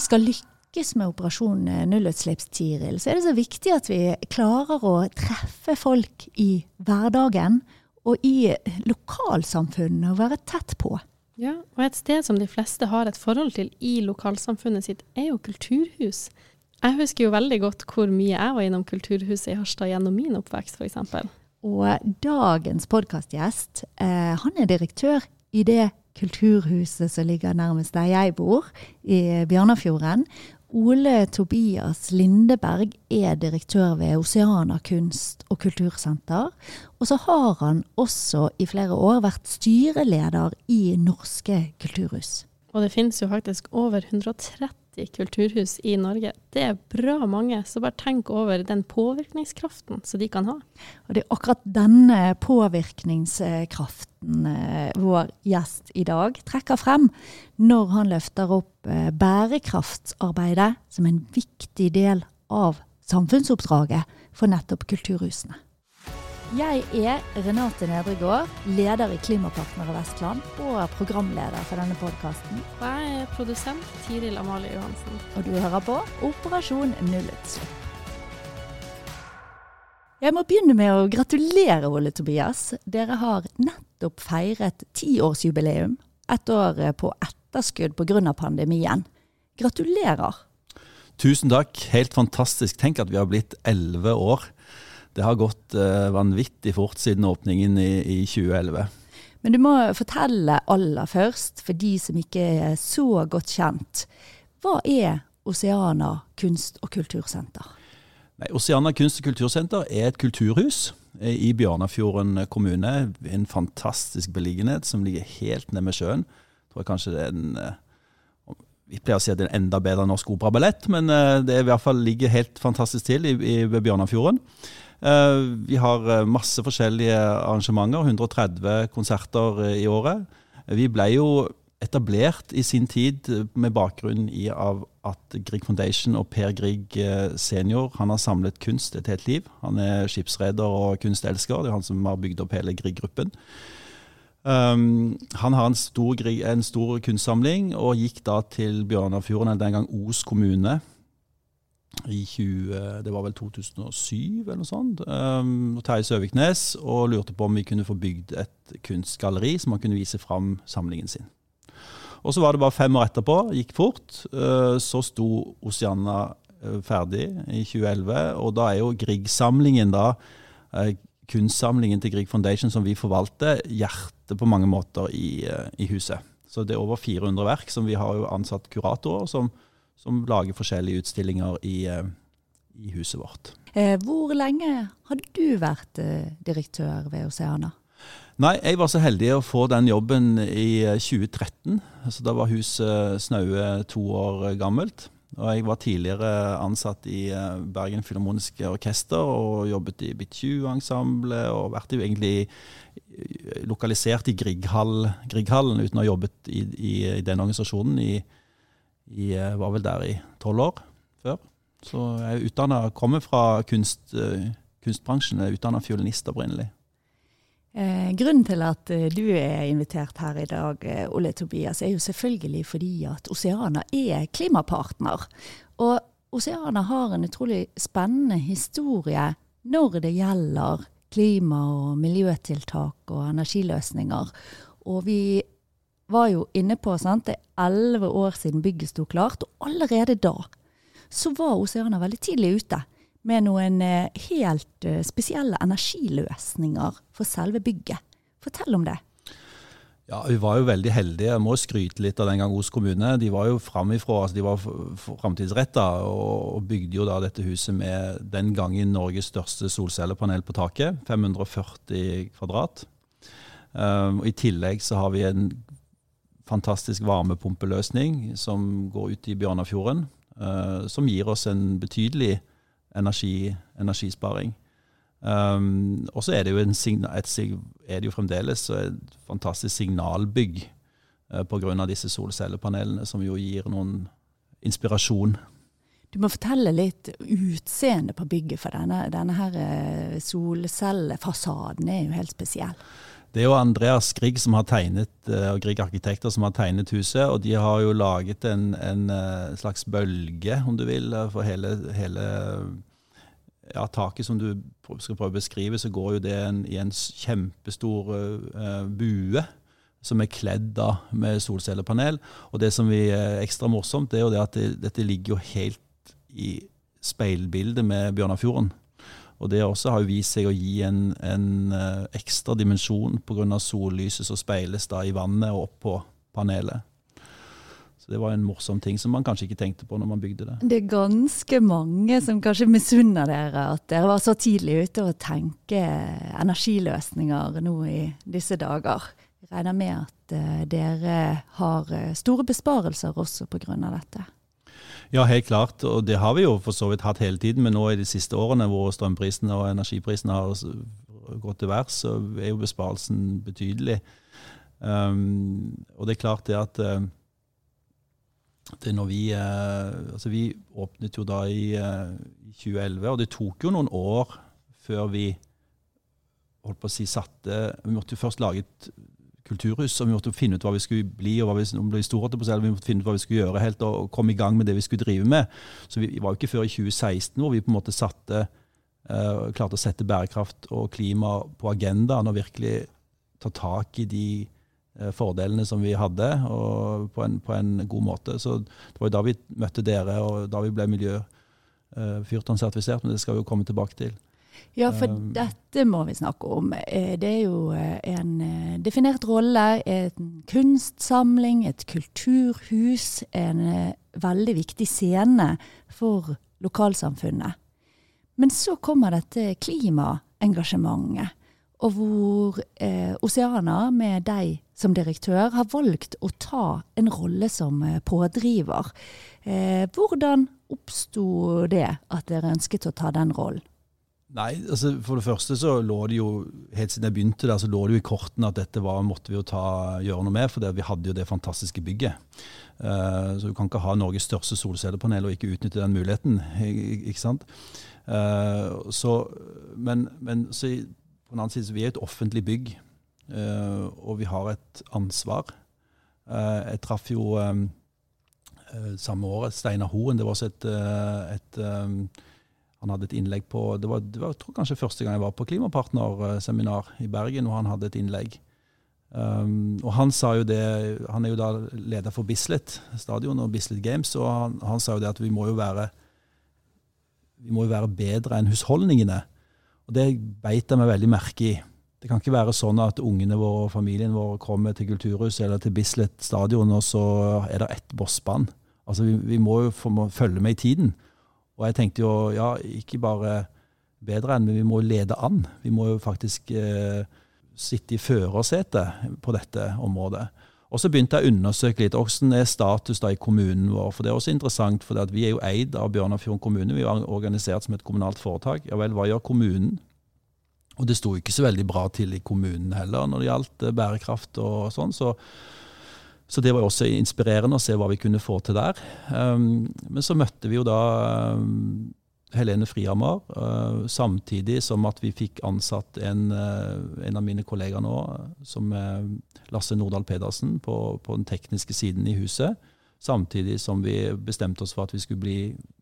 vi skal lykkes med Operasjon nullutslippstiril, så er det så viktig at vi klarer å treffe folk i hverdagen og i lokalsamfunnet og være tett på. Ja, og et sted som de fleste har et forhold til i lokalsamfunnet sitt, er jo kulturhus. Jeg husker jo veldig godt hvor mye jeg var innom kulturhuset i Harstad gjennom min oppvekst, f.eks. Og dagens podkastgjest, eh, han er direktør i det kulturhuset som ligger nærmest der jeg bor, i Bjørnafjorden. Ole Tobias Lindeberg er direktør ved Oceana kunst- og kultursenter. Og så har han også i flere år vært styreleder i Norske kulturhus. Og det finnes jo faktisk over 130 kulturhus i Norge. Det er bra mange, så bare tenk over den påvirkningskraften som de kan ha. Og det er akkurat denne påvirkningskraften eh, vår gjest i dag trekker frem når han løfter opp eh, bærekraftsarbeidet som en viktig del av samfunnsoppdraget for nettopp kulturhusene. Jeg er Renate Nedregård, leder i Klimapartnere Vestland og programleder for denne podkasten. Og jeg er produsent Tiril Amalie Johansen. Og du hører på Operasjon nullutslipp. Jeg må begynne med å gratulere, Ole Tobias. Dere har nettopp feiret tiårsjubileum. Ett år på etterskudd pga. pandemien. Gratulerer. Tusen takk. Helt fantastisk. Tenk at vi har blitt elleve år. Det har gått uh, vanvittig fort siden åpningen i, i 2011. Men du må fortelle aller først, for de som ikke er så godt kjent. Hva er Oceana kunst- og kultursenter? Nei, Oceana kunst- og kultursenter er et kulturhus eh, i Bjørnafjorden kommune. En fantastisk beliggenhet som ligger helt nede med sjøen. Jeg tror kanskje det er en eh, vi pleier å si at det er en enda bedre norsk operaballett, men det er i hvert fall ligger helt fantastisk til i, i Bjørnafjorden. Vi har masse forskjellige arrangementer, 130 konserter i året. Vi ble jo etablert i sin tid med bakgrunn i av at Grieg Foundation og Per Grieg senior han har samlet kunst et helt liv. Han er skipsreder og kunstelsker. Det er han som har bygd opp hele Grieg-gruppen. Um, han har en stor, en stor, kunstsamling og gikk da til Bjørnafjorden, eller den gang Os kommune, i 20, det var vel 2007 eller noe sånt. Um, og Terje Søviknes og lurte på om vi kunne få bygd et kunstgalleri som han kunne vise fram samlingen sin. Og så var det bare fem år etterpå, gikk fort. Uh, så sto Oceana uh, ferdig i 2011, og da er jo Grieg-samlingen da uh, kunstsamlingen til Grieg Foundation som vi forvalter, hjertet på mange måter i, i, huset. Så det er over 400 verk som vi har jo ansatt kuratorer som, som lager forskjellige utstillinger i, i huset vårt. Eh, hvor lenge har du vært eh, direktør ved Oceana? Nei, jeg var så heldig å få den jobben i 2013. Altså, da var huset snaue to år gammelt. Og jeg var tidligere ansatt i Bergen Filharmoniske Orkester og jobbet i Bitu-ensemblet og vært egentlig lokalisert i Grieghallen uten å ha jobbet i, i, i den organisasjonen i, i Var vel der i tolv år før. Så jeg er utdannet, kommer fra kunst, kunstbransjen, jeg er utdanna fiolinist opprinnelig. Eh, grunnen til at eh, du er invitert her i dag, eh, Ole Tobias, er jo selvfølgelig fordi at Oceana er klimapartner. Og Oceana har en utrolig spennende historie når det gjelder klima- og miljøtiltak og energiløsninger. Og vi var jo inne på sant, det er elleve år siden bygget sto klart, og allerede da så var Oseana veldig tidlig ute med noen helt spesielle energiløsninger for selve bygget. Fortell om det. Ja, Vi var jo veldig heldige. Jeg må skryte litt av den gang Os kommune. De var jo framifrå, altså de var framtidsretta og bygde jo da dette huset med den gangen Norges største solcellepanel på taket. 540 kvadrat. Um, I tillegg så har vi en fantastisk varmepumpeløsning som går ut i Bjørnafjorden. Uh, som gir oss en betydelig energi, energisparing. Um, og så er det jo, en et, er det jo fremdeles et fantastisk signalbygg uh, pga. disse solcellepanelene, som jo gir noen inspirasjon. Du må fortelle litt utseendet på bygget, for denne, denne her solcellefasaden er jo helt spesiell. Det er jo Andreas Grieg som har tegnet, og Grieg Arkitekter som har tegnet huset. Og de har jo laget en, en slags bølge, om du vil, for hele, hele ja, taket som du skal prøve å beskrive, så går jo det en, i en kjempestor uh, bue som er kledd da med solcellepanel. Og det som er ekstra morsomt, det er jo det at det, dette ligger jo helt i speilbildet med Bjørnafjorden. Og det også har vist seg å gi en, en uh, ekstra dimensjon pga. sollyset som speiles da i vannet og opp på panelet. Så det var en morsom ting som man kanskje ikke tenkte på når man bygde det. Det er ganske mange som kanskje misunner dere at dere var så tidlig ute å tenke energiløsninger nå i disse dager. Jeg regner med at uh, dere har eh, store besparelser også pga. dette. Ja, helt klart. Og det har vi jo for så vidt hatt hele tiden. Men nå i de siste årene hvor strømprisene og energiprisene har gått til værs, så er jo besparelsen betydelig. Um, og det er klart det at uh, det når vi, uh, altså vi åpnet jo da i, uh, i 2011, og det tok jo noen år før vi holdt på å si satte Vi måtte jo først lage et kulturhus. og Vi måtte finne ut hva vi skulle bli, og hva vi, om bli store, vi måtte finne ut hva vi skulle gjøre helt, og komme i gang med det vi skulle drive med. Så vi var jo ikke før i 2016 hvor vi på en måte satte, uh, klarte å sette bærekraft og klima på agendaen og virkelig ta tak i de uh, fordelene som vi hadde, på en, på en, god måte. Så det var jo da vi møtte dere, og da vi ble miljøfyrtårnsertifisert, men det skal vi jo komme tilbake til. Ja, for um, dette må vi snakke om. Eh, det er jo eh, en eh, definert rolle. En kunstsamling, et kulturhus. En veldig viktig scene for lokalsamfunnet. Men så kommer dette klimaengasjementet. Og hvor eh, Oceana, med deg som direktør, har valgt å ta en rolle som pådriver. Eh, hvordan oppsto det at dere ønsket å ta den rollen? Nei, altså for det første så lå det jo helt siden jeg begynte der, så lå det jo i kortene at dette var, måtte vi jo ta, gjøre noe med, for vi hadde jo det fantastiske bygget. Uh, så du kan ikke ha Norges største solcellepanel og ikke utnytte den muligheten. ikke sant? Uh, så, men, men så, på den annen side så vi er et offentlig bygg, uh, og vi har et ansvar. jeg traff jo samme året Steinar Hoen. Det var også et, et um, han hadde et innlegg på Det var, det var tror kanskje første gang jeg var på klimapartnerseminar i Bergen, og han hadde et innlegg. Um, og han sa jo det Han er jo da leder for Bislett stadion og Bislett Games, og han, han, sa jo det at vi må jo være vi må jo være bedre enn husholdningene. Og det beit jeg meg veldig merke i. Det kan ikke være sånn at ungene våre og familien vår kommer til Kulturhuset eller til Bislett stadion, og så er det ett bossband. Altså, vi, vi må jo få, må følge med i tiden. Og jeg tenkte jo ja, ikke bare bedre enn, men vi må jo lede an. Vi må jo faktisk eh, sitte i førersetet på dette området. Og så begynte jeg å undersøke litt hvordan er status da i kommunen vår. For det er også interessant, for vi er jo eid av Bjørnafjorden kommune. Vi er organisert som et kommunalt foretak. Ja vel, hva gjør kommunen? Og det sto ikke så veldig bra til i kommunen heller når det gjaldt eh, bærekraft og sånn. Så så det var også inspirerende å se hva vi kunne få til der. Um, men så møtte vi jo da um, Helene Frihammer, uh, samtidig som at vi fikk ansatt en, uh, en av mine kollegaer nå, som er Lasse Nordahl Pedersen, på, på, den tekniske siden i huset. Samtidig som vi bestemte oss for at vi skulle bli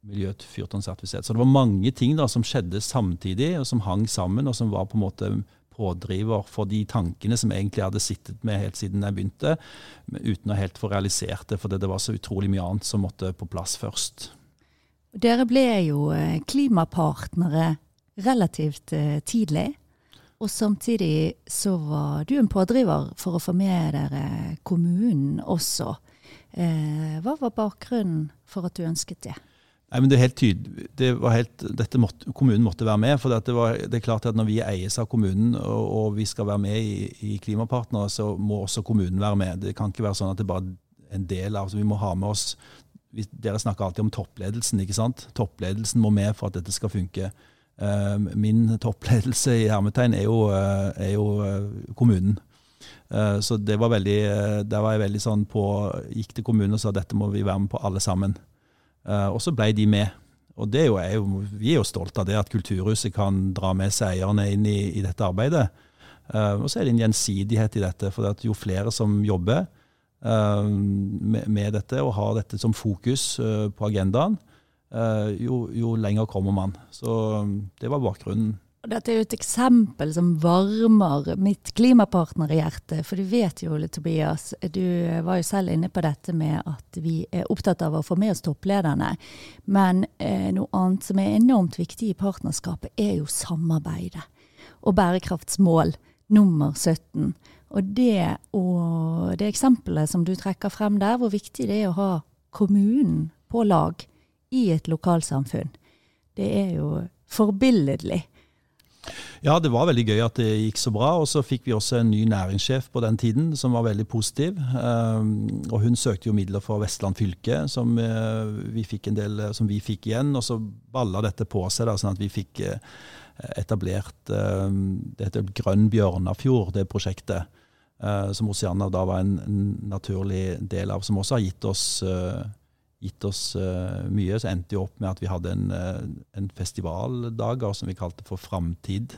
miljøfyrtårnsertifisert. Så det var mange ting da som skjedde samtidig, og som hang sammen, og som var på en måte pådriver for de tankene som jeg egentlig hadde sittet med helt siden jeg begynte, uten å helt få realisert det, fordi det var så utrolig mye annet som måtte på plass først. Dere ble jo eh, klimapartnere relativt eh, tidlig. Og samtidig så var du en pådriver for å få med dere kommunen også. Eh, hva var bakgrunnen for at du ønsket det? Nei, men det er helt tydelig, det helt, dette måtte, Kommunen måtte være med. for det, var, det, er klart at Når vi eies av kommunen og, og vi skal være med i, i Klimapartnere, så må også kommunen være med. Det kan ikke være sånn at det er bare en del av altså Vi må ha med oss vi, Dere snakker alltid om toppledelsen. ikke sant? Toppledelsen må med for at dette skal funke. Uh, min toppledelse i hermetegn er jo, uh, er jo uh, kommunen. så det var veldig, der var jeg veldig sånn på Gikk til kommunen og sa dette må vi være med på alle sammen. Uh, og så ble de med. Og er jo, er jo, Vi er jo stolte av det, at Kulturhuset kan dra med seg eierne inn i, i dette arbeidet. Uh, og så er det en gjensidighet i dette. For jo flere som jobber uh, med, med, dette og har dette som fokus uh, på agendaen, jo, jo, lenger kommer man. Så det var bakgrunnen. Dette er jo et eksempel som varmer mitt klimapartnerhjerte. For du vet jo, Tobias, du var jo selv inne på dette med at vi er opptatt av å få med oss topplederne. Men eh, noe annet som er enormt viktig i partnerskapet, er jo samarbeidet. Og bærekraftsmål nummer 17. Og det, og det eksempelet som du trekker frem der, hvor viktig det er å ha kommunen på lag i et lokalsamfunn, det er jo forbilledlig. Ja, det var veldig gøy at det gikk så bra. Og så fikk vi også en ny næringssjef på den tiden som var veldig positiv. Um, og hun søkte jo midler for Vestland fylke, som, uh, vi, fikk del, som vi fikk igjen. Og så balla dette på seg, da, sånn at vi fikk uh, etablert uh, Det heter Grønn Bjørnafjord, det prosjektet. Som Oceana da var en, naturlig del av, som også har gitt oss, gitt oss uh, mye. Så endte det opp med at vi hadde en, en festivaldager som vi kalte for Framtid.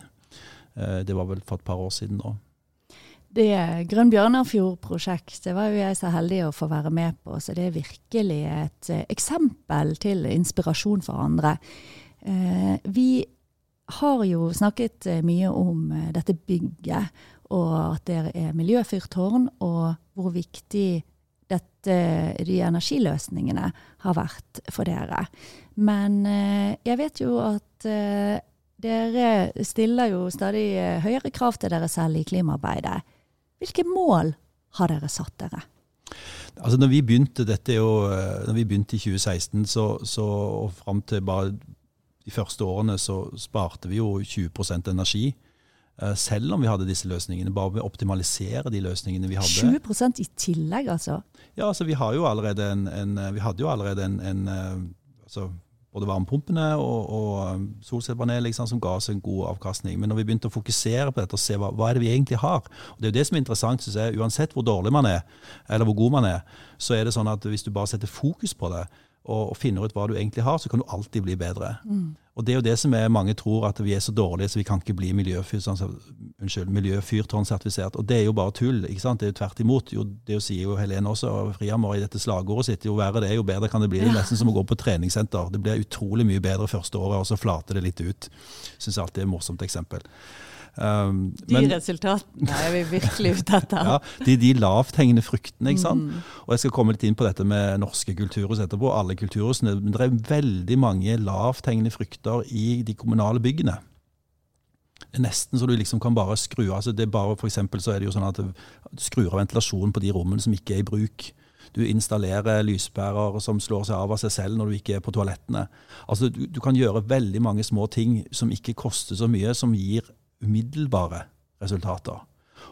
det var vel for et par år siden nå. Det Grønn Bjørnarfjord-prosjektet var jo jeg så heldig å få være med på, så det er virkelig et eksempel til inspirasjon for andre. vi har jo snakket eh, mye om eh, dette bygget, og at det er miljøfyrtårn, og hvor viktig dette, de energiløsningene har vært for dere. Men eh, jeg vet jo at dere stiller jo stadig høyere krav til dere selv i klimaarbeidet. Hvilke mål har dere satt dere? Altså når vi begynte dette jo, når vi begynte i 2016, så, så og fram til bare de første årene så sparte vi jo 20% energi. Eh, selv om vi hadde disse løsningene. Bare ved å optimalisere de løsningene vi hadde. 20% i tillegg, altså? Ja, altså vi, har jo allerede en, en vi hadde jo allerede en, en eh, altså, både varmepumpene og, og solcellepanel liksom, som ga oss en god avkastning. Men når vi begynte å fokusere på dette og se hva, hva er det vi egentlig har og Det er jo det som er interessant, synes jeg. Uansett hvor dårlig man er, eller hvor god man er, så er det sånn at hvis du bare setter fokus på det, og, og, finner ut hva du egentlig har, så kan du alltid bli bedre. Mm. Og Det er jo det som er mange tror, at vi er så dårlige så vi kan ikke bli miljøfyrtårnsertifisert. Og det er jo bare tull. ikke sant? Det er jo tvert imot. Jo, det sier jo Helene også, og Frihammer i dette slagordet sitt. Jo verre det er, jo bedre kan det bli. Det er nesten som å gå på treningssenter. Det blir utrolig mye bedre første året, og så flater det litt ut. Syns alltid er et morsomt eksempel. Um, de men, resultatene er vi virkelig ute etter. ja, de, de lavthengende fruktene. ikke sant? Mm. Og Jeg skal komme litt inn på dette med norske kulturhus etterpå. alle kulturhusene, men Det er veldig mange lavthengende frukter i de kommunale byggene. Det er nesten så du liksom kan bare skru av. Altså det er bare, for så er det jo sånn at Du skrur av ventilasjonen på de rommene som ikke er i bruk. Du installerer lyspærer som slår seg av av seg selv når du ikke er på toalettene. Altså du, du kan gjøre veldig mange små ting som ikke koster så mye, som gir umiddelbare resultater.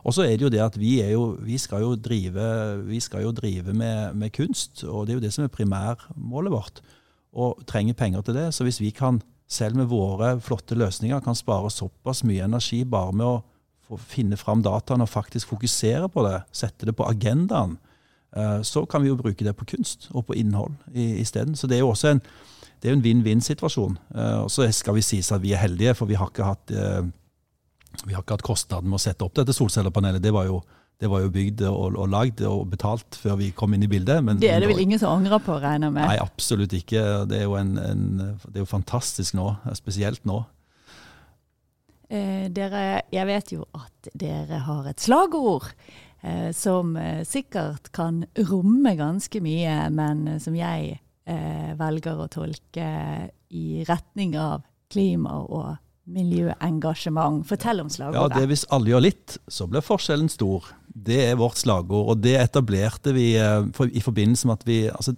Og så er det jo det at vi, jo, vi skal jo drive, vi skal jo drive med, med, kunst, og det er jo det som er primærmålet vårt. Og trenger penger til det. Så hvis vi kan, selv med våre flotte løsninger, kan spare såpass mye energi bare med å finne fram dataene og faktisk fokusere på det, sette det på agendaen, eh, så kan vi jo bruke det på kunst og på innhold isteden. Så det er jo også en, en vinn-vinn-situasjon. Eh, og så skal vi sies at vi er heldige, for vi har ikke hatt eh, vi har ikke hatt kostnaden med å sette opp dette solcellepanelet. Det var jo, det var jo bygd og, og lagd og betalt før vi kom inn i bildet. Men, det er det vel ingen som angrer på, regner med? Nei, absolutt ikke. Det er jo, en, en, det er jo fantastisk nå, spesielt nå. Eh, dere, jeg vet jo at dere har et slagord eh, som eh, sikkert kan romme ganske mye, men som jeg eh, velger å tolke i retning av klima og miljøengasjement. Fortell om slagordet. Ja, det er Hvis alle gjør litt, så blir forskjellen stor. Det er vårt slagord. Og det etablerte vi eh, i forbindelse med at vi altså,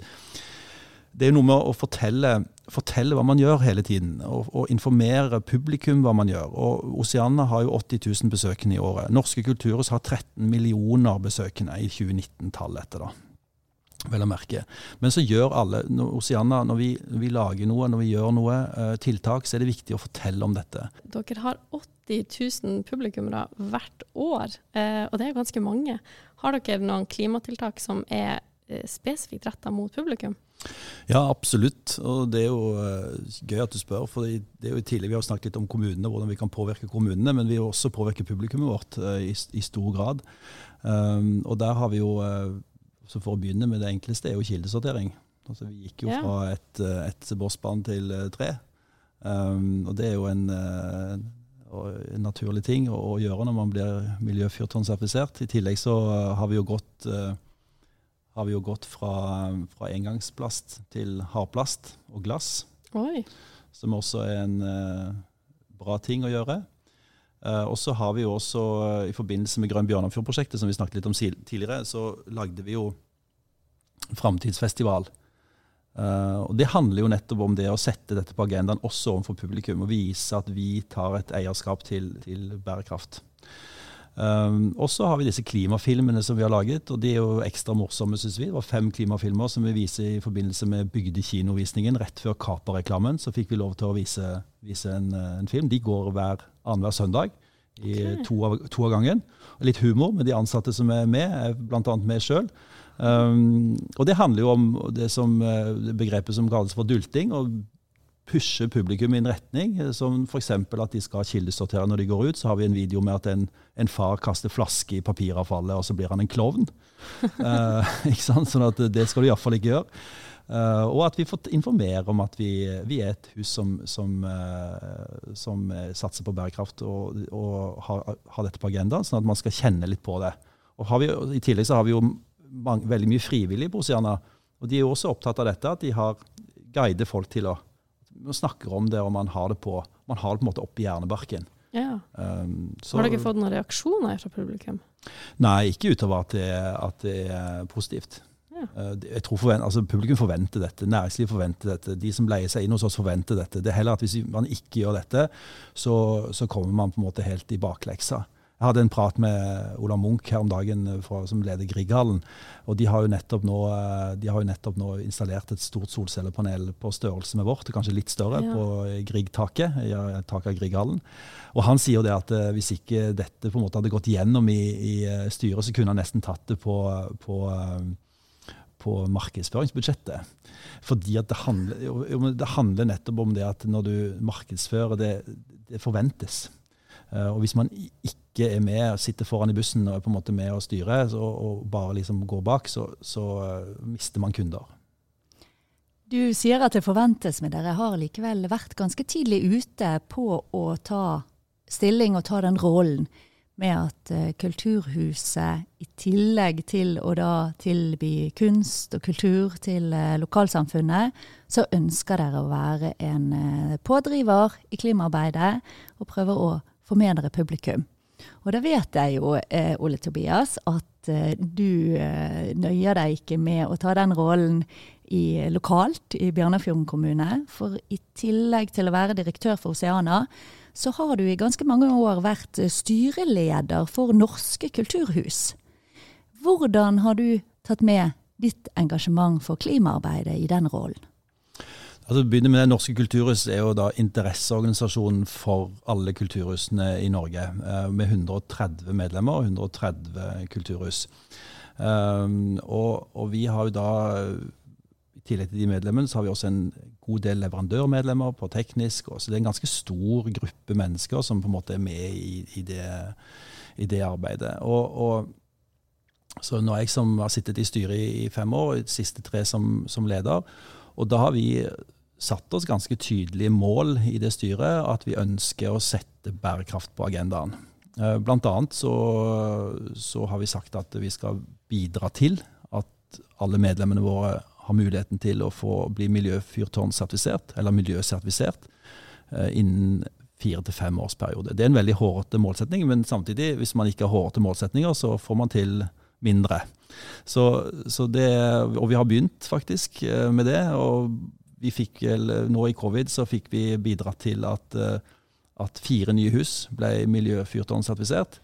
Det er noe med å fortelle, fortelle, hva man gjør hele tiden, og, og, informere publikum hva man gjør. Og Oceana har jo 80 000 besøkende i året. Norske kulturhus har 13 millioner besøkende i 2019-tallet etter da vel å merke. Men så gjør alle Oceana, når vi, vi, lager noe, når vi gjør noe, uh, tiltak, så er det viktig å fortelle om dette. Dere har 80 000 publikummere hvert år, uh, og det er ganske mange. Har dere noen klimatiltak som er eh, spesifikt retta mot publikum? Ja, absolutt. Og det er jo uh, gøy at du spør. for det er jo tidlig Vi har snakket litt om kommunene, hvordan vi kan påvirke kommunene, men vi vil også påvirke publikummet vårt uh, i, i, stor grad. Um, og der har vi jo, uh, så For å begynne med det enkleste, er jo kildesortering. Altså, vi gikk jo ja. fra et, et bossbarn til tre. Um, og det er jo en, en naturlig ting å, å, gjøre når man blir miljøfyrtårnsertifisert. I tillegg så har vi jo gått har vi jo gått fra, fra engangsplast til hardplast og glass. Oi. Som også er en uh, bra ting å gjøre. Uh, og så har vi jo også, uh, i forbindelse med Grønn Bjørnafjord-prosjektet, som vi snakket litt om tidligere, så lagde vi jo framtidsfestival. og Det handler jo nettopp om det å sette dette på agendaen også overfor publikum, og vise at vi tar et eierskap til, til bærekraft. Um, og så har vi disse klimafilmene som vi har laget, og de er jo ekstra morsomme, syns vi. Det var fem klimafilmer som vi viser i forbindelse med Bygdekinovisningen. Rett før Kaper-reklamen så fikk vi lov til å vise, vise en, en, film. De går hver annenhver søndag. I okay. to, av, to, av, gangen. Litt humor med de ansatte som er med, bl.a. meg sjøl. Um, og det handler jo om det, som, eh, begrepet som kalles for dulting. og pushe publikum i en retning, eh, som f.eks. at de skal kildesortere når de går ut. Så har vi en video med at en, en far kaster flaske i papiravfallet, og så blir han en klovn. uh, ikke sant? Sånn at det skal du iallfall ikke gjøre. Uh, og at vi får informere om at vi, vi er et hus som, som, uh, som satser på bærekraft og, og har, har, dette på agendaen, sånn at man skal kjenne litt på det. Og vi, I tillegg så har vi jo mange, veldig mye frivillige på Oceana, og de er jo også opptatt av dette, at de har guider folk til å man snakker om det, og man har det på, man har det på en måte oppi hjernebarken. Ja. Um, så, har dere fått noen reaksjoner fra publikum? Nei, ikke utover at det, at det er positivt. Ja. Uh, jeg tror forvent, altså, Publikum forventer dette, næringslivet forventer dette, de som leier seg inn hos oss forventer dette. Det er heller at Hvis man ikke gjør dette, så, så kommer man på en måte helt i bakleksa. Jeg hadde en prat med Ola Munch her om dagen eh, fra, som leder Grieghallen. og de har, nå, eh, de har jo nettopp nå installert et stort solcellepanel på størrelse med vårt, kanskje litt større, ja. på Grieg-taket. taket av Grieghallen. Og han sier jo det at eh, hvis ikke dette på en måte hadde gått gjennom i, i styret, så kunne han nesten tatt det på, på på markedsføringsbudsjettet. Fordi at det handler, det handler, nettopp om det at når du markedsfører, det, det forventes. Og hvis man ikke er med, sitter foran i bussen og er på en måte med og styrer, og bare liksom går bak, så, så uh, mister man kunder. Du sier at det forventes, men dere har likevel vært ganske tidlig ute på å ta stilling og ta den rollen med at uh, Kulturhuset, i tillegg til å da tilby kunst og kultur til lokalsamfunnet, så ønsker dere å være en pådriver i klimaarbeidet og prøver å med publikum. Og da vet jeg jo, eh, Ole Tobias, at eh, du eh, nøyer deg ikke med å ta den rollen i, lokalt i Bjørnafjorden kommune. For i tillegg til å være direktør for Oceana, så har du i ganske mange år vært styreleder for Norske kulturhus. Hvordan har du tatt med ditt engasjement for klimaarbeidet i den rollen? Altså, begynner med det Norske kulturhus er jo da interesseorganisasjonen for alle kulturhusene i Norge. Eh, med 130 medlemmer og 130 kulturhus. Um, og, og, vi har jo da, i tillegg til de medlemmene, så har vi også en god del leverandørmedlemmer på teknisk. Så det er en ganske stor gruppe mennesker som på en måte er med i, i, det, i det, arbeidet. Og, og så nå er jeg som har sittet i styret i, fem år, siste tre som, som leder. Og da har vi satt oss ganske tydelige mål i det styret, at vi ønsker å sette bærekraft på agendaen. Eh, blant annet så, så, har vi sagt at vi skal bidra til at alle medlemmene våre har muligheten til å få bli miljøfyrtårnsertifisert, eller miljøsertifisert, eh, innen fire til fem års periode. Det er en veldig hårete målsetning, men samtidig, hvis man ikke har hårete målsetninger, så får man til mindre. Så, så det, og vi har begynt faktisk eh, med det. og vi fikk, nå i covid så fikk vi bidratt til at, eh, at fire nye hus ble miljøfyrtårnsertifisert.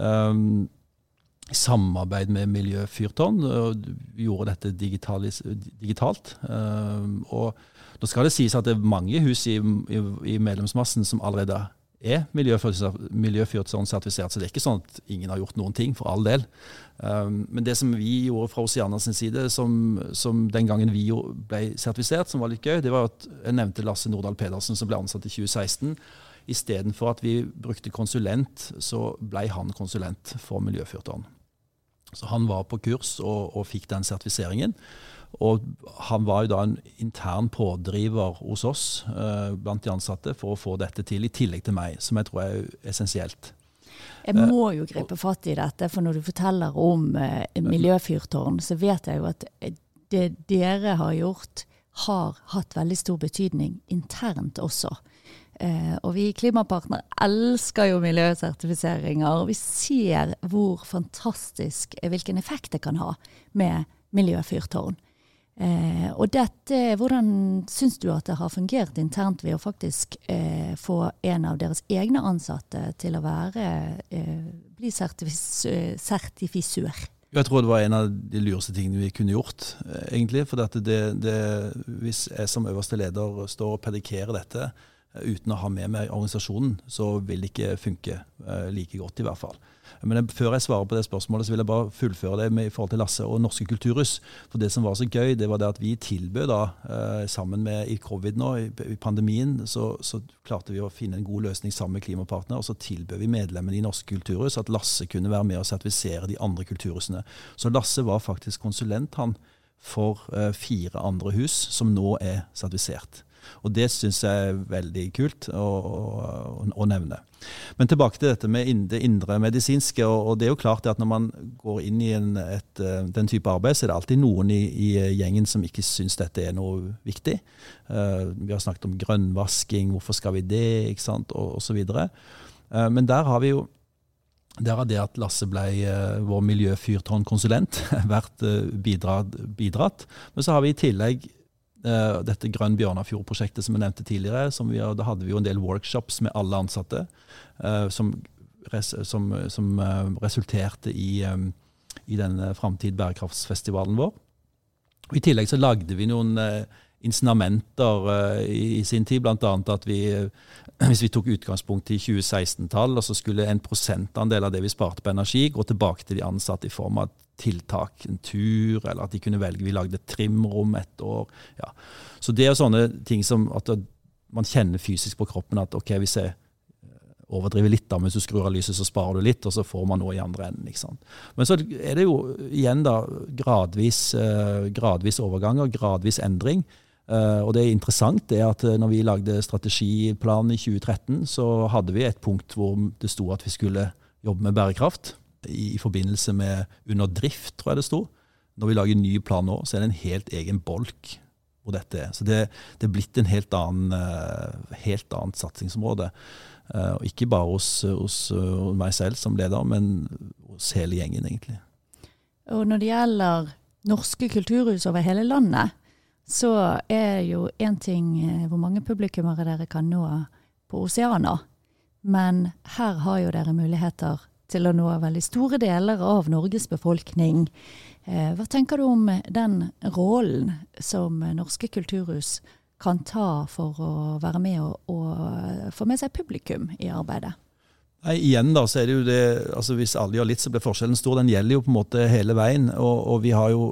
Um, I samarbeid med Miljøfyrtårn. Vi gjorde dette digitalt. Um, og da skal det sies at det er mange hus i, i, i medlemsmassen som allerede er miljøfyrtårn-sertifisert, så det er ikke sånn at ingen har gjort noen ting, for all del. Um, men det som vi gjorde fra Oceana sin side, som, som, den gangen vi ble sertifisert, som var litt gøy, det var at jeg nevnte Lasse Nordahl Pedersen, som ble ansatt i 2016. Istedenfor at vi brukte konsulent, så ble han konsulent for miljøfyrtårn. Så han var på kurs og, og fikk den sertifiseringen. Og han var jo da en intern pådriver hos oss eh, blant de ansatte for å få dette til, i tillegg til meg, som jeg tror er essensielt. Jeg må jo gripe fatt i dette, for når du forteller om eh, miljøfyrtårn, så vet jeg jo at det dere har gjort, har hatt veldig stor betydning internt også. Eh, og vi Klimapartner elsker jo miljøsertifiseringer. og Vi ser hvor fantastisk, hvilken effekt det kan ha med miljøfyrtårn. Eh, og dette, hvordan syns du at det har fungert internt ved å faktisk eh, få en av deres egne ansatte til å være, eh, bli sertifis sertifisør? Jeg tror det var en av de lureste tingene vi kunne gjort, eh, egentlig. For det, det, hvis jeg som øverste leder står og pedikerer dette uten å ha med meg organisasjonen, så vil det ikke funke eh, like godt, i hvert fall. Men før jeg svarer på det spørsmålet, så vil jeg bare fullføre det med, i forhold til Lasse og Norske kulturhus. For det som var så gøy, det var det at vi tilbød da, eh, sammen med i covid nå, i, i pandemien, så, så, klarte vi å finne en god løsning sammen med Klimapartner. Og så tilbød vi medlemmene i Norske kulturhus at Lasse kunne være med og sertifisere de andre kulturhusene. Så Lasse var faktisk konsulent, han, for eh, fire andre hus som nå er sertifisert. Og det syns jeg er veldig kult å, å, å, nevne. Men tilbake til dette med det indre medisinske. og, Det er jo klart at når man går inn i en, et, eh, den type arbeid, så er det alltid noen i, i gjengen som ikke syns dette er noe viktig. Uh, vi har snakket om grønnvasking, hvorfor skal vi det, ikke sant, og osv. Uh, eh, men der har vi jo der har det at Lasse ble uh, vår miljøfyrtårnkonsulent, vært uh, bidratt, bidratt. Men så har vi i tillegg dette Grønn Bjørnafjord-prosjektet som jeg nevnte tidligere. Vi, da hadde vi jo en del workshops med alle ansatte uh, som, res, som, som uh, resulterte i, i denne Framtid bærekraftsfestivalen vår. I tillegg så lagde vi noen insinamenter i, i, sin tid, bl.a. at vi, hvis vi tok utgangspunkt i 2016-tall, og så skulle en prosentandel av det vi sparte på energi, gå tilbake til de ansatte i form av tiltak, en tur, eller at de kunne velge Vi lagde et trimrom et år. Ja. Så det er sånne ting som at man kjenner fysisk på kroppen at ok, hvis jeg eh, overdriver litt, da, hvis du skrur av lyset, så sparer du litt, og så får man noe i andre enden. ikke sant? Men så er det jo igjen da gradvis, eh, gradvis og gradvis endring. Uh, og det er interessant det at når vi lagde strategiplanen i 2013, så hadde vi et punkt hvor det sto at vi skulle jobbe med bærekraft i, i forbindelse med under drift, tror jeg det sto. Når vi lager ny plan nå, så er det en helt egen bolk hvor dette er. Så det, det er blitt en helt annen, uh, helt annet satsingsområde. Og ikke bare hos, hos hos, meg selv som leder, men hos hele gjengen, egentlig. Og når det gjelder norske kulturhus over hele landet, så er jo én ting hvor mange publikummere dere kan nå på Oseana. Men her har jo dere muligheter til å nå veldig store deler av Norges befolkning. Eh, hva tenker du om den rollen som norske kulturhus kan ta for å være med og, og få med seg publikum i arbeidet? Nei, igjen da, så er det jo det, altså Hvis alle gjør litt, så blir forskjellen stor. Den gjelder jo på en måte hele veien. Og, og vi har jo,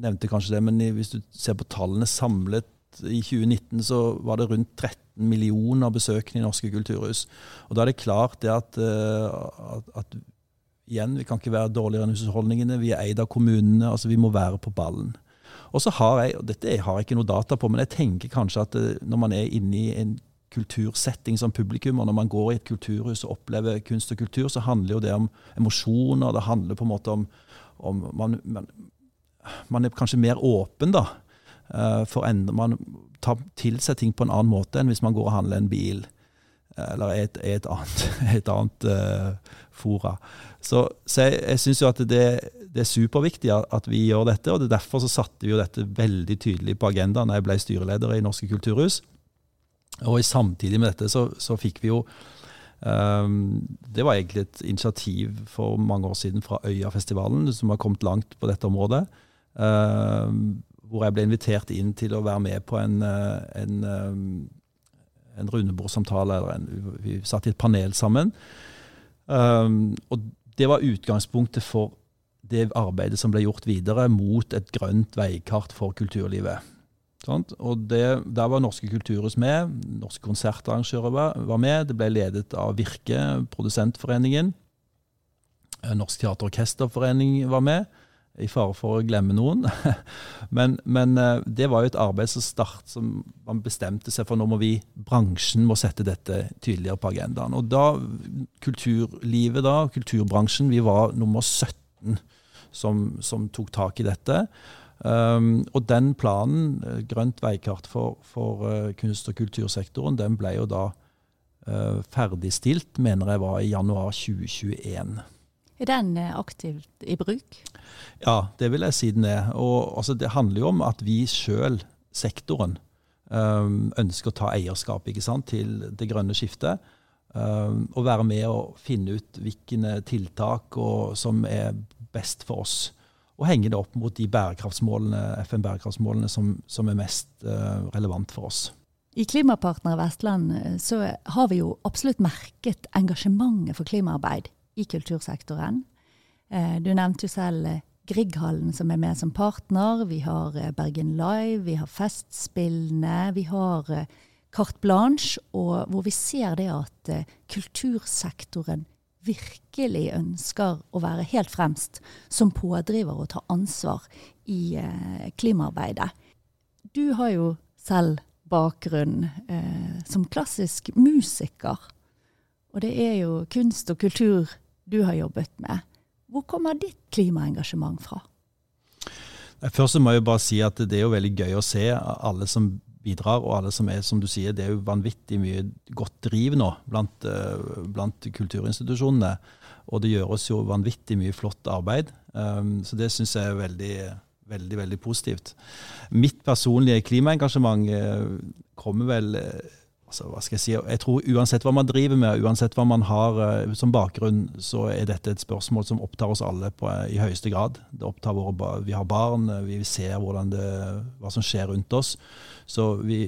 nevnte kanskje det, men hvis du ser på tallene samlet i 2019 så var det rundt 13 millioner besøkende i norske kulturhus. Og Da er det klart det at, eh, at, at igjen, vi kan ikke være dårligere enn husholdningene. Vi er eid av kommunene. altså Vi må være på ballen. Og så har jeg, og Dette har jeg ikke noe data på, men jeg tenker kanskje at eh, når man er inne i en kultursetting som publikum, og når man går i et kulturhus og opplever kunst og kultur, så handler jo det om emosjoner. Det handler på en måte om, om man, man, man, er kanskje mer åpen, da. Uh, for enda, man tar til seg ting på en annen måte enn hvis man går og handler en bil. Eller et, et annet, et annet uh, fora. Så, så jeg, jeg syns jo at det, det, er superviktig at vi gjør dette, og det er derfor så satte vi jo dette veldig tydelig på agendaen da jeg ble styreleder i Norske kulturhus. Og samtidig med dette så, så fikk vi jo um, Det var egentlig et initiativ for mange år siden fra Øyafestivalen, som har kommet langt på dette området. Um, hvor jeg ble invitert inn til å være med på en, eh, en, en rundebordssamtale, eller en, vi satt i et panel sammen. Um, og det var utgangspunktet for det arbeidet som ble gjort videre mot et grønt veikart for kulturlivet. Sånt? Og det, Der var Norske Kulturhus med, norske konsertarrangører var med. Det ble ledet av Virke, Produsentforeningen. Eh, Norsk Teaterorkesterforening var med i fare for å glemme noen. men, men, eh, det var jo et arbeid som start, som man bestemte seg for nå må vi, bransjen må sette dette tydeligere på agendaen. Og da, kulturlivet da, kulturbransjen, vi var nummer 17 som, som tok tak i dette. Um, og den planen, eh, Grønt veikart for, for uh, kunst- og kultursektoren, den ble jo da uh, ferdigstilt, mener jeg var i januar 2021. Er den aktivt i bruk? Ja, det vil jeg si den er. Og altså, Det handler jo om at vi sjøl, sektoren, um, ønsker å ta eierskap sant, til det grønne skiftet. Um, og være med og finne ut hvilke tiltak og, som er best for oss. Og henge det opp mot de bærekraftsmålene, FN-bærekraftsmålene som, som, er mest uh, relevant for oss. I Klimapartner Vestland eh, så har vi jo absolutt merket engasjementet for klimaarbeid i kultursektoren. Eh, du nevnte jo selv Grieghallen som er med som partner. Vi har eh, Bergen Live, vi har Festspillene, vi har eh, Carte Blanche, og hvor vi ser det at eh, kultursektoren virkelig ønsker å være helt fremst som pådriver og ta ansvar i klimaarbeidet. Du har jo selv bakgrunn eh, som klassisk musiker, og det er jo kunst og kultur du har jobbet med. Hvor kommer ditt klimaengasjement fra? Først må jeg bare si at det er jo veldig gøy å se alle som bidrar, og alle som er, som du sier, det er jo vanvittig mye godt driv nå blant, uh, blant kulturinstitusjonene. Og det gjøres jo vanvittig mye flott arbeid. Um, så det syns jeg er veldig, veldig, veldig positivt. Mitt personlige klimaengasjement uh, kommer vel uh, altså, hva skal jeg si, jeg tror Uansett hva man driver med, uansett hva man har uh, som bakgrunn, så er dette et spørsmål som opptar oss alle på, uh, i høyeste grad. Det opptar våre, Vi har barn, uh, vi ser det, hva som skjer rundt oss. Så vi,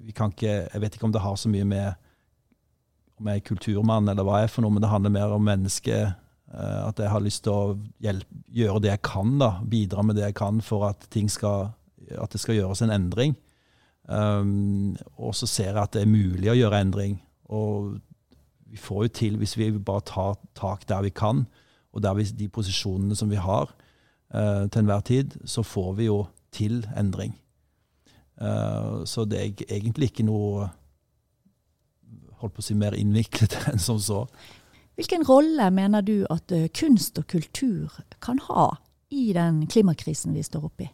vi, kan ikke Jeg vet ikke om det har så mye med om jeg er kulturmann eller hva jeg er for noe, men det handler mer om mennesket. At jeg har lyst til å hjelpe, gjøre det jeg kan, da, bidra med det jeg kan for at, skal, at det skal gjøres en endring. Um, og så ser jeg at det er mulig å gjøre endring. Og vi får jo til, hvis vi bare tar tak der vi kan, og der vi, de posisjonene som vi har uh, til enhver tid, så får vi jo til endring. Uh, så det er egentlig ikke noe holdt på å si mer innviklet enn som så. Hvilken rolle mener du at uh, kunst og kultur kan ha i den klimakrisen vi står oppe i?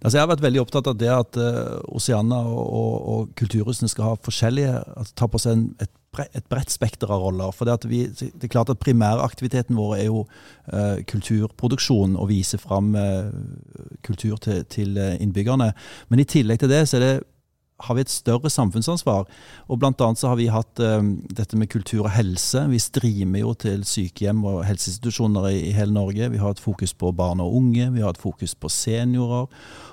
Altså jeg har vært veldig opptatt av det at uh, Oceana og, og, og, kulturhusene skal ha forskjellige, altså ta på seg en, et, et bredt spekter av roller. For det, vi, det, er klart at Primæraktiviteten vår er jo uh, kulturproduksjon og vise fram uh, kultur til, til innbyggerne. Men i tillegg til det så er det har vi et større samfunnsansvar. Og blant annet så har vi hatt um, dette med kultur og helse. Vi streamer jo til sykehjem og helseinstitusjoner i, i, hele Norge. Vi har et fokus på barn og unge, vi har et fokus på seniorer.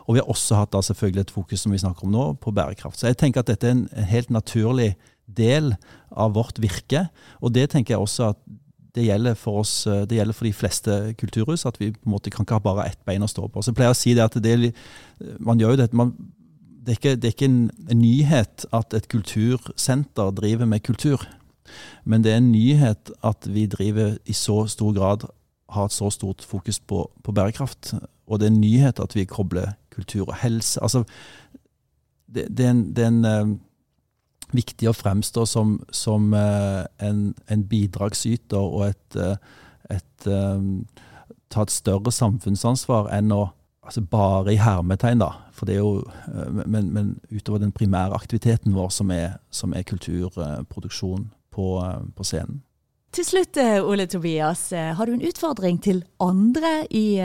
Og vi har også hatt da selvfølgelig et fokus som vi snakker om nå, på bærekraft. Så jeg tenker at dette er en, helt naturlig del av vårt virke. Og det tenker jeg også at det gjelder for oss, det gjelder for de fleste kulturhus, at vi på en måte kan ikke ha bare ett bein å stå på. Så jeg pleier å si det at det, man gjør jo dette, man det er ikke, det er ikke en, en, nyhet at et kultursenter driver med kultur. Men det er en nyhet at vi driver i så stor grad har et så stort fokus på, på bærekraft. Og det er en nyhet at vi kobler kultur og helse. Altså, det, det, er en, det er en uh, viktig å fremstå som, som uh, en, en, bidragsyter og et, uh, et ta et større samfunnsansvar enn å altså bare i hermetegn, da. For det er jo, eh, men, men utover den primære aktiviteten vår, som er, som er kulturproduksjon på, eh, på, scenen. Til slutt, eh, Ole Tobias, har du en utfordring til andre i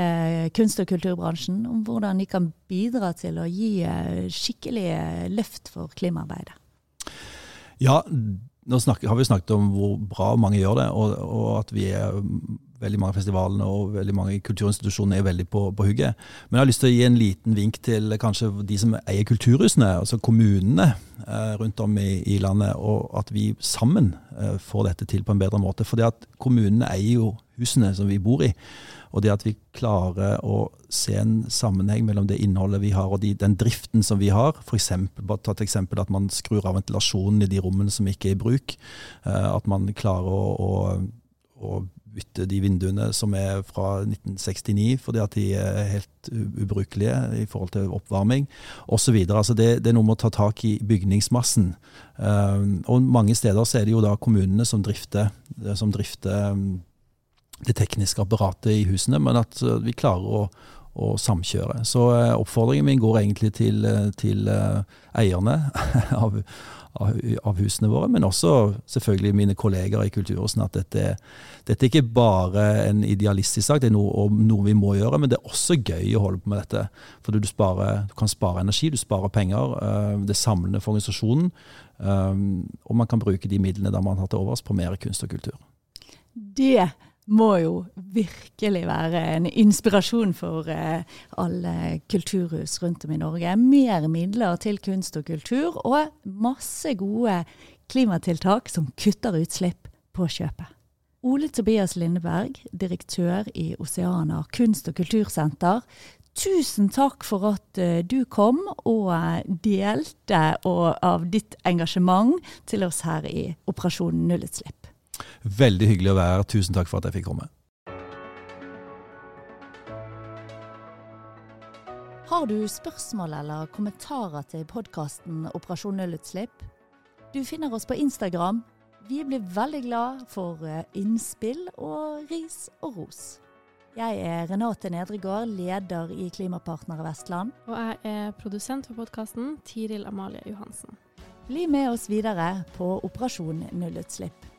kunst- og kulturbransjen om hvordan de kan bidra til å gi skikkelig løft for klimaarbeidet? Ja, nå snakker, har vi snakket om hvor bra mange gjør det, og, og at vi er veldig mange festivalene og veldig mange kulturinstitusjoner er veldig på, på hugget. Men jeg har lyst til å gi en liten vink til kanskje de som eier kulturhusene, altså kommunene eh, rundt om i, i, landet, og at vi sammen eh, får dette til på en bedre måte. For det at kommunene eier jo husene som vi bor i. Og det at vi klarer å se en sammenheng mellom det innholdet vi har og de, den driften som vi har. F.eks. ta et eksempel at man skrur av ventilasjonen i de rommene som ikke er i bruk. Eh, at man klarer å, å, å bytte de vinduene som er fra 1969 fordi at de er helt ubrukelige i forhold til oppvarming osv. Altså det, det er noe med å ta tak i bygningsmassen. Um, og mange steder så er det jo da kommunene som drifter, som drifter um, det tekniske apparatet i husene, men at uh, vi klarer å, å samkjøre. Så uh, oppfordringen min går egentlig til, uh, til eierne av, av, husene våre, men også selvfølgelig mine kolleger i Kulturhusen, At dette, dette er ikke bare en idealistisk sak, det er noe, noe, vi må gjøre, men det er også gøy å holde på med dette. For du, sparer, du kan spare energi, du sparer penger. Det er samlende for organisasjonen. Og man kan bruke de midlene der man har til overs, på mer kunst og kultur. Det må jo virkelig være en inspirasjon for eh, alle kulturhus rundt om i Norge. Mer midler til kunst og kultur, og masse gode klimatiltak som kutter utslipp på kjøpet. Ole Tobias Lindeberg, direktør i Oceana kunst- og kultursenter. Tusen takk for at uh, du kom og uh, delte av ditt engasjement til oss her i Operasjon nullutslipp. Veldig hyggelig å være her. Tusen takk for at jeg fikk komme. Har du spørsmål eller kommentarer til podkasten Operasjon nullutslipp? Du finner oss på Instagram. Vi blir veldig glad for eh, innspill og ris og ros. Jeg er Renate Nedregård, leder i Klimapartnere Vestland. Og jeg er produsent for podkasten, Tiril Amalie Johansen. Bli med oss videre på Operasjon nullutslipp.